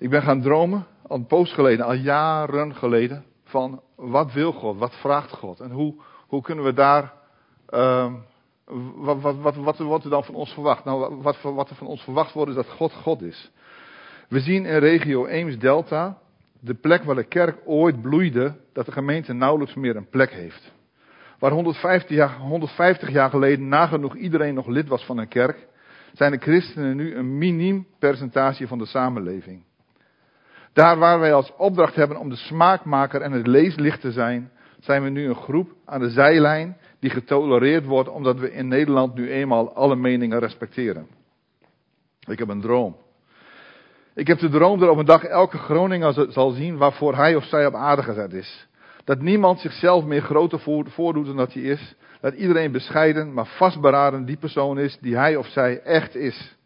Ik ben gaan dromen, al een poos geleden, al jaren geleden, van wat wil God, wat vraagt God en hoe, hoe kunnen we daar, uh, wat, wat, wat, wat, wordt er dan van ons verwacht? Nou, wat, wat er van ons verwacht wordt is dat God God is. We zien in regio Eems-Delta, de plek waar de kerk ooit bloeide, dat de gemeente nauwelijks meer een plek heeft. Waar 150 jaar, 150 jaar geleden nagenoeg iedereen nog lid was van een kerk, zijn de christenen nu een miniem percentage van de samenleving. Daar waar wij als opdracht hebben om de smaakmaker en het leeslicht te zijn, zijn we nu een groep aan de zijlijn die getolereerd wordt omdat we in Nederland nu eenmaal alle meningen respecteren. Ik heb een droom. Ik heb de droom dat op een dag elke Groninger zal zien waarvoor hij of zij op aarde gezet is. Dat niemand zichzelf meer groter voordoet dan dat hij is. Dat iedereen bescheiden, maar vastberaden die persoon is die hij of zij echt is.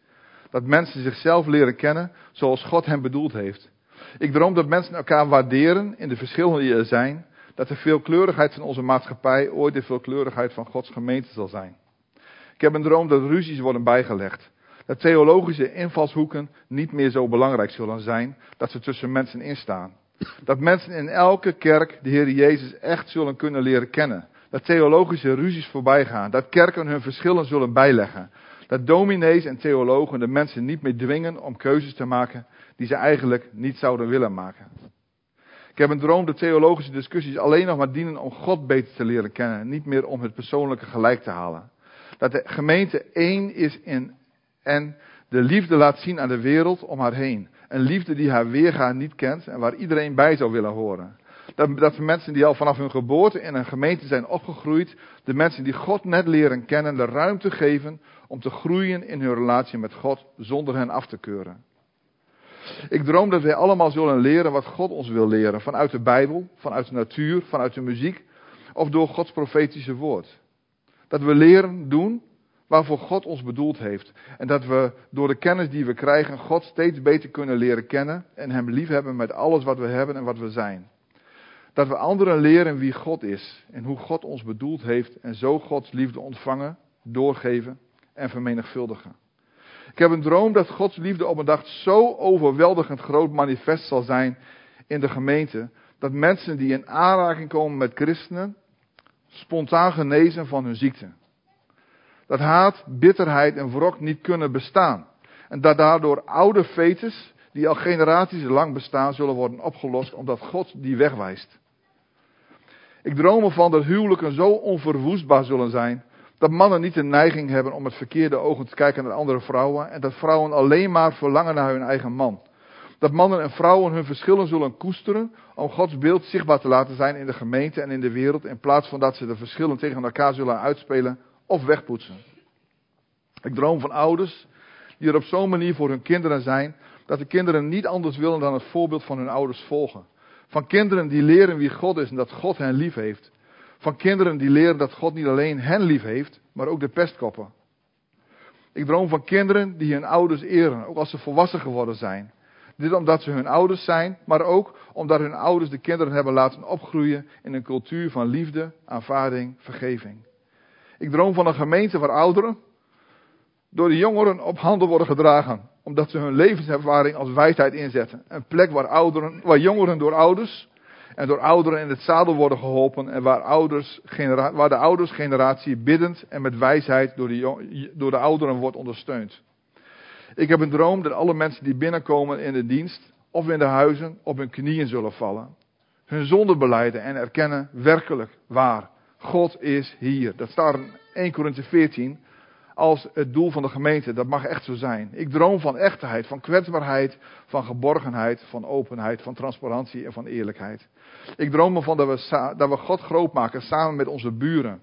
Dat mensen zichzelf leren kennen zoals God hem bedoeld heeft. Ik droom dat mensen elkaar waarderen in de verschillen die er zijn. Dat de veelkleurigheid van onze maatschappij ooit de veelkleurigheid van Gods gemeente zal zijn. Ik heb een droom dat ruzies worden bijgelegd. Dat theologische invalshoeken niet meer zo belangrijk zullen zijn. Dat ze tussen mensen instaan. Dat mensen in elke kerk de Heer Jezus echt zullen kunnen leren kennen. Dat theologische ruzies voorbij gaan. Dat kerken hun verschillen zullen bijleggen. Dat dominees en theologen de mensen niet meer dwingen om keuzes te maken die ze eigenlijk niet zouden willen maken. Ik heb een droom dat theologische discussies alleen nog maar dienen om God beter te leren kennen, niet meer om het persoonlijke gelijk te halen. Dat de gemeente één is in en de liefde laat zien aan de wereld om haar heen. Een liefde die haar weerga niet kent en waar iedereen bij zou willen horen. Dat, dat mensen die al vanaf hun geboorte in een gemeente zijn opgegroeid, de mensen die God net leren kennen, de ruimte geven om te groeien in hun relatie met God zonder hen af te keuren. Ik droom dat wij allemaal zullen leren wat God ons wil leren. Vanuit de Bijbel, vanuit de natuur, vanuit de muziek of door Gods profetische woord. Dat we leren doen waarvoor God ons bedoeld heeft. En dat we door de kennis die we krijgen God steeds beter kunnen leren kennen en Hem liefhebben met alles wat we hebben en wat we zijn. Dat we anderen leren wie God is en hoe God ons bedoeld heeft en zo Gods liefde ontvangen, doorgeven en vermenigvuldigen. Ik heb een droom dat Gods liefde op een dag zo overweldigend groot manifest zal zijn in de gemeente, dat mensen die in aanraking komen met christenen spontaan genezen van hun ziekte. Dat haat, bitterheid en wrok niet kunnen bestaan. En dat daardoor oude fetes, die al generaties lang bestaan, zullen worden opgelost omdat God die wegwijst. Ik droom ervan dat huwelijken zo onverwoestbaar zullen zijn dat mannen niet de neiging hebben om met verkeerde ogen te kijken naar andere vrouwen. En dat vrouwen alleen maar verlangen naar hun eigen man. Dat mannen en vrouwen hun verschillen zullen koesteren om Gods beeld zichtbaar te laten zijn in de gemeente en in de wereld. In plaats van dat ze de verschillen tegen elkaar zullen uitspelen of wegpoetsen. Ik droom van ouders die er op zo'n manier voor hun kinderen zijn dat de kinderen niet anders willen dan het voorbeeld van hun ouders volgen. Van kinderen die leren wie God is en dat God hen lief heeft. Van kinderen die leren dat God niet alleen hen lief heeft, maar ook de pestkoppen. Ik droom van kinderen die hun ouders eren, ook als ze volwassen geworden zijn. Dit omdat ze hun ouders zijn, maar ook omdat hun ouders de kinderen hebben laten opgroeien in een cultuur van liefde, aanvaarding, vergeving. Ik droom van een gemeente waar ouderen door de jongeren op handen worden gedragen, omdat ze hun levenservaring als wijsheid inzetten. Een plek waar, ouderen, waar jongeren door ouders en door ouderen in het zadel worden geholpen en waar, ouders, waar de oudersgeneratie biddend en met wijsheid door de, door de ouderen wordt ondersteund. Ik heb een droom dat alle mensen die binnenkomen in de dienst of in de huizen op hun knieën zullen vallen. Hun zonde beleiden en erkennen werkelijk waar. God is hier. Dat staat in 1 Korinthe 14 als het doel van de gemeente. Dat mag echt zo zijn. Ik droom van echtheid, van kwetsbaarheid, van geborgenheid, van openheid, van transparantie en van eerlijkheid. Ik droom ervan dat we, dat we God groot maken samen met onze buren.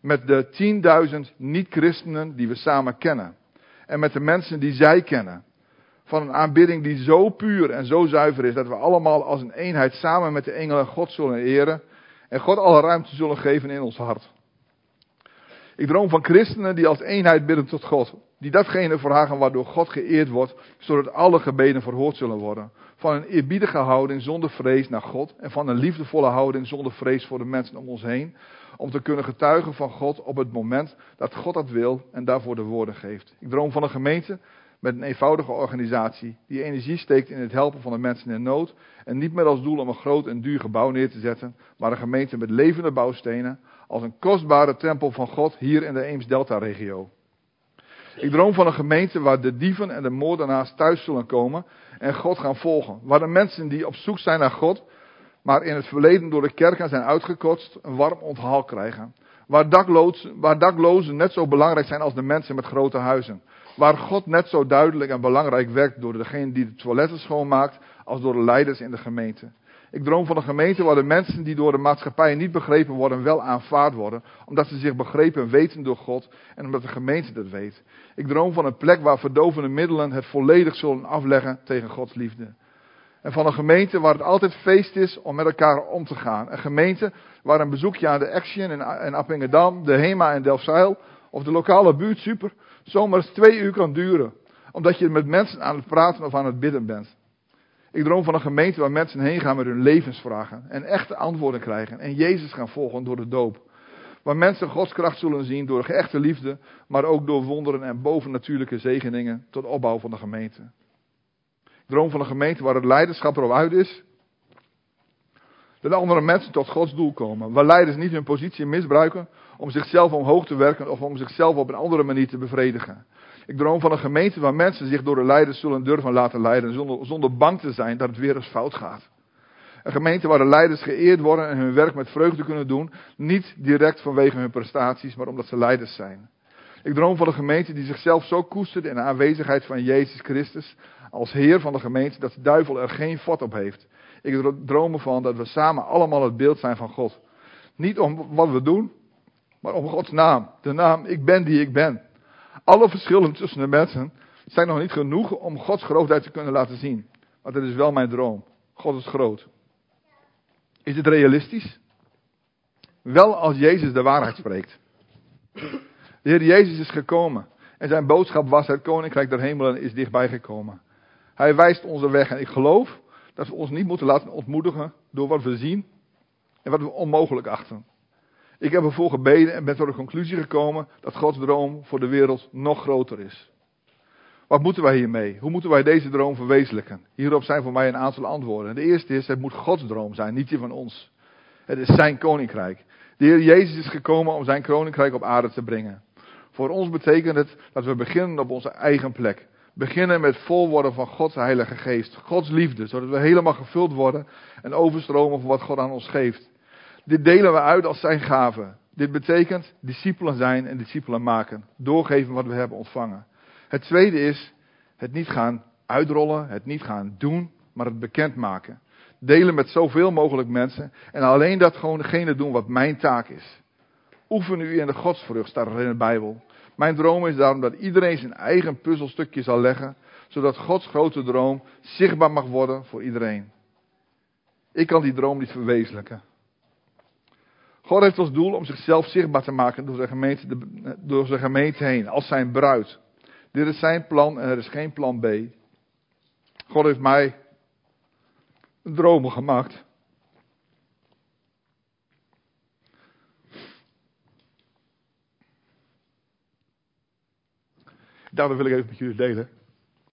Met de 10.000 niet-christenen die we samen kennen. En met de mensen die zij kennen. Van een aanbidding die zo puur en zo zuiver is dat we allemaal als een eenheid samen met de engelen God zullen eren. En God alle ruimte zullen geven in ons hart. Ik droom van christenen die als eenheid bidden tot God. Die datgene vragen waardoor God geëerd wordt, zodat alle gebeden verhoord zullen worden. Van een eerbiedige houding zonder vrees naar God en van een liefdevolle houding zonder vrees voor de mensen om ons heen. Om te kunnen getuigen van God op het moment dat God dat wil en daarvoor de woorden geeft. Ik droom van een gemeente met een eenvoudige organisatie die energie steekt in het helpen van de mensen in nood en niet meer als doel om een groot en duur gebouw neer te zetten, maar een gemeente met levende bouwstenen als een kostbare tempel van God hier in de Eems-Delta-regio. Ik droom van een gemeente waar de dieven en de moordenaars thuis zullen komen en God gaan volgen. Waar de mensen die op zoek zijn naar God, maar in het verleden door de kerken zijn uitgekotst, een warm onthaal krijgen. Waar daklozen, waar daklozen net zo belangrijk zijn als de mensen met grote huizen. Waar God net zo duidelijk en belangrijk werkt door degene die de toiletten schoonmaakt, als door de leiders in de gemeente. Ik droom van een gemeente waar de mensen die door de maatschappij niet begrepen worden, wel aanvaard worden. Omdat ze zich begrepen weten door God en omdat de gemeente dat weet. Ik droom van een plek waar verdovende middelen het volledig zullen afleggen tegen Gods liefde. En van een gemeente waar het altijd feest is om met elkaar om te gaan. Een gemeente waar een bezoekje aan de Action in Appingedam, de Hema in Delfzijl of de lokale buurt super zomaar twee uur kan duren. Omdat je met mensen aan het praten of aan het bidden bent. Ik droom van een gemeente waar mensen heen gaan met hun levensvragen. En echte antwoorden krijgen. En Jezus gaan volgen door de doop. Waar mensen Gods kracht zullen zien door echte liefde. Maar ook door wonderen en bovennatuurlijke zegeningen tot opbouw van de gemeente. Ik droom van een gemeente waar het leiderschap erop uit is. Dat andere mensen tot Gods doel komen. Waar leiders niet hun positie misbruiken om zichzelf omhoog te werken of om zichzelf op een andere manier te bevredigen. Ik droom van een gemeente waar mensen zich door de leiders zullen durven laten leiden zonder, zonder bang te zijn dat het weer eens fout gaat. Een gemeente waar de leiders geëerd worden en hun werk met vreugde kunnen doen. Niet direct vanwege hun prestaties, maar omdat ze leiders zijn. Ik droom van een gemeente die zichzelf zo koestert in de aanwezigheid van Jezus Christus als Heer van de gemeente dat de duivel er geen vat op heeft. Ik droom ervan dat we samen allemaal het beeld zijn van God. Niet om wat we doen, maar om Gods naam. De naam ik ben die ik ben. Alle verschillen tussen de mensen zijn nog niet genoeg om Gods grootheid te kunnen laten zien. Maar dat is wel mijn droom. God is groot. Is het realistisch? Wel als Jezus de waarheid spreekt. De Heer Jezus is gekomen. En zijn boodschap was: het koninkrijk der hemelen is dichtbij gekomen. Hij wijst onze weg. En ik geloof dat we ons niet moeten laten ontmoedigen door wat we zien en wat we onmogelijk achten. Ik heb ervoor gebeden en ben tot de conclusie gekomen dat Gods droom voor de wereld nog groter is. Wat moeten wij hiermee? Hoe moeten wij deze droom verwezenlijken? Hierop zijn voor mij een aantal antwoorden. De eerste is, het moet Gods droom zijn, niet die van ons. Het is zijn koninkrijk. De Heer Jezus is gekomen om zijn koninkrijk op aarde te brengen. Voor ons betekent het dat we beginnen op onze eigen plek. Beginnen met vol worden van Gods Heilige Geest. Gods liefde, zodat we helemaal gevuld worden en overstromen van wat God aan ons geeft. Dit delen we uit als zijn gave. Dit betekent discipelen zijn en discipelen maken. Doorgeven wat we hebben ontvangen. Het tweede is het niet gaan uitrollen, het niet gaan doen, maar het bekendmaken. Delen met zoveel mogelijk mensen en alleen dat gewoon degene doen wat mijn taak is. Oefen u in de godsvrucht, staat er in de Bijbel. Mijn droom is daarom dat iedereen zijn eigen puzzelstukje zal leggen, zodat Gods grote droom zichtbaar mag worden voor iedereen. Ik kan die droom niet verwezenlijken. God heeft als doel om zichzelf zichtbaar te maken door zijn gemeente, door zijn gemeente heen, als zijn bruid. Dit is zijn plan en er is geen plan B. God heeft mij dromen gemaakt. Daarom wil ik even met jullie delen.